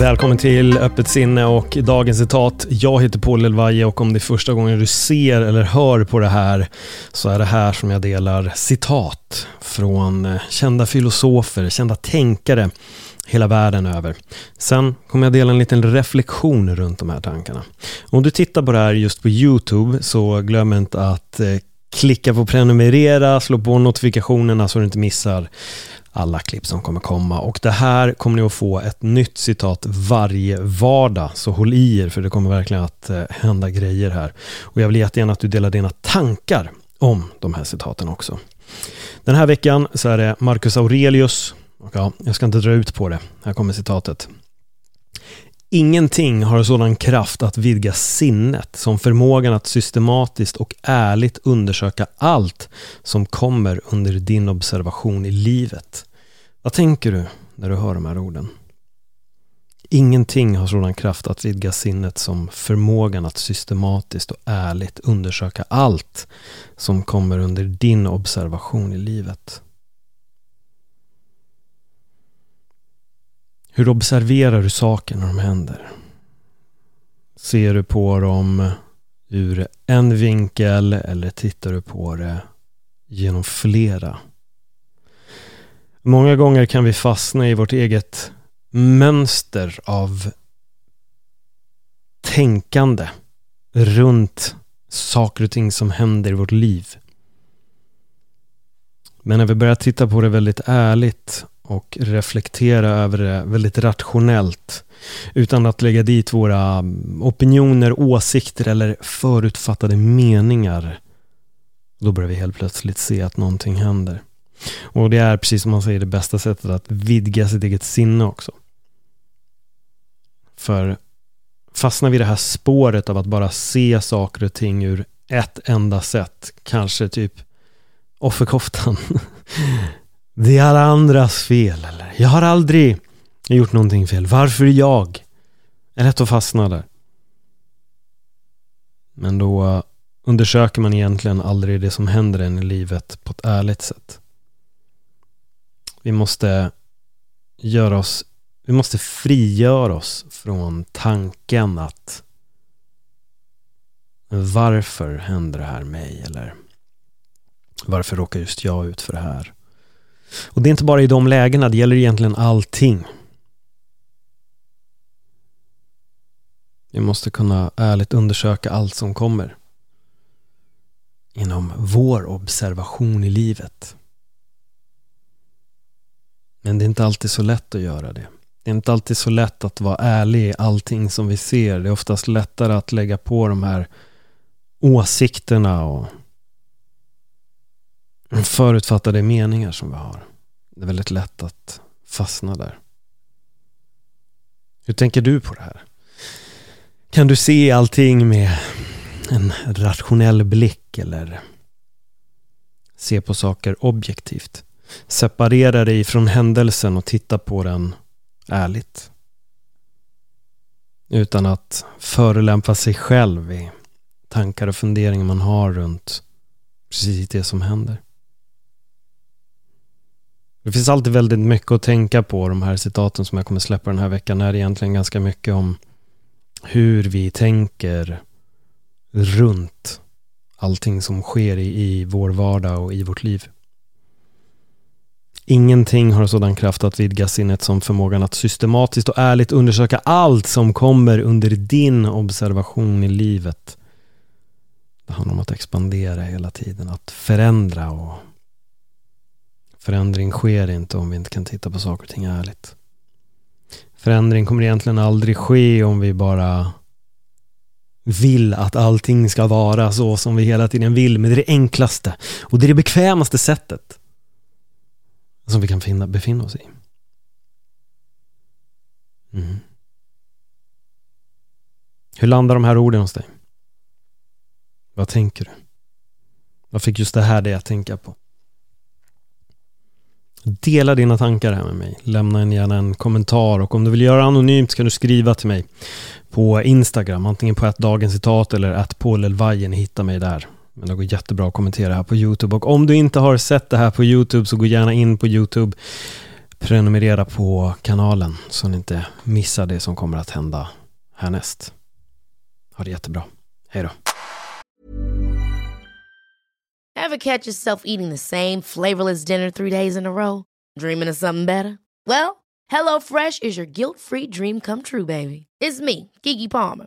Välkommen till Öppet sinne och dagens citat. Jag heter Paul Elvaje och om det är första gången du ser eller hör på det här så är det här som jag delar citat från eh, kända filosofer, kända tänkare hela världen över. Sen kommer jag dela en liten reflektion runt de här tankarna. Om du tittar på det här just på YouTube så glöm inte att eh, klicka på prenumerera, slå på notifikationerna så du inte missar alla klipp som kommer komma. Och det här kommer ni att få ett nytt citat varje vardag. Så håll i er för det kommer verkligen att eh, hända grejer här. Och jag vill jättegärna att du delar dina tankar om de här citaten också. Den här veckan så är det Marcus Aurelius. Och ja, jag ska inte dra ut på det. Här kommer citatet. Ingenting har sådan kraft att vidga sinnet som förmågan att systematiskt och ärligt undersöka allt som kommer under din observation i livet. Vad tänker du när du hör de här orden? Ingenting har sådan kraft att vidga sinnet som förmågan att systematiskt och ärligt undersöka allt som kommer under din observation i livet. Hur observerar du saker när de händer? Ser du på dem ur en vinkel eller tittar du på det genom flera? Många gånger kan vi fastna i vårt eget mönster av tänkande runt saker och ting som händer i vårt liv. Men när vi börjar titta på det väldigt ärligt och reflektera över det väldigt rationellt utan att lägga dit våra mm, opinioner, åsikter eller förutfattade meningar. Då börjar vi helt plötsligt se att någonting händer. Och det är precis som man säger det bästa sättet att vidga sitt eget sinne också. För fastnar vi i det här spåret av att bara se saker och ting ur ett enda sätt, kanske typ offerkoftan. Det är alla andras fel eller jag har aldrig gjort någonting fel. Varför jag? Det är lätt att fastna där. Men då undersöker man egentligen aldrig det som händer en i livet på ett ärligt sätt. Vi måste göra oss, vi måste frigöra oss från tanken att varför händer det här mig? Eller varför råkar just jag ut för det här? Och det är inte bara i de lägena, det gäller egentligen allting. Vi måste kunna ärligt undersöka allt som kommer. Inom vår observation i livet. Men det är inte alltid så lätt att göra det. Det är inte alltid så lätt att vara ärlig i allting som vi ser. Det är oftast lättare att lägga på de här åsikterna och förutfattade meningar som vi har. Det är väldigt lätt att fastna där. Hur tänker du på det här? Kan du se allting med en rationell blick eller se på saker objektivt? Separera dig från händelsen och titta på den ärligt. Utan att förelämpa sig själv i tankar och funderingar man har runt precis det som händer. Det finns alltid väldigt mycket att tänka på de här citaten som jag kommer släppa den här veckan är egentligen ganska mycket om hur vi tänker runt allting som sker i, i vår vardag och i vårt liv. Ingenting har sådan kraft att vidga sinnet som förmågan att systematiskt och ärligt undersöka allt som kommer under din observation i livet. Det handlar om att expandera hela tiden, att förändra och Förändring sker inte om vi inte kan titta på saker och ting ärligt. Förändring kommer egentligen aldrig ske om vi bara vill att allting ska vara så som vi hela tiden vill, men det är det enklaste och det är det bekvämaste sättet som vi kan finna, befinna oss i. Mm. Hur landar de här orden hos dig? Vad tänker du? Vad fick just det här dig att tänka på? Dela dina tankar här med mig. Lämna gärna en kommentar och om du vill göra anonymt kan du skriva till mig på Instagram, antingen på ett dagens citat eller att Paul Elvajen hittar mig där. Men det går jättebra att kommentera här på YouTube och om du inte har sett det här på YouTube så gå gärna in på YouTube prenumerera på kanalen så ni inte missar det som kommer att hända härnäst. Ha det jättebra. Hej då. Have catch yourself eating the same flavorless dinner three days in a row? Dreaming of something better? Well, hello fresh is your guilt free dream come true baby. It's me, Gigi Palmer.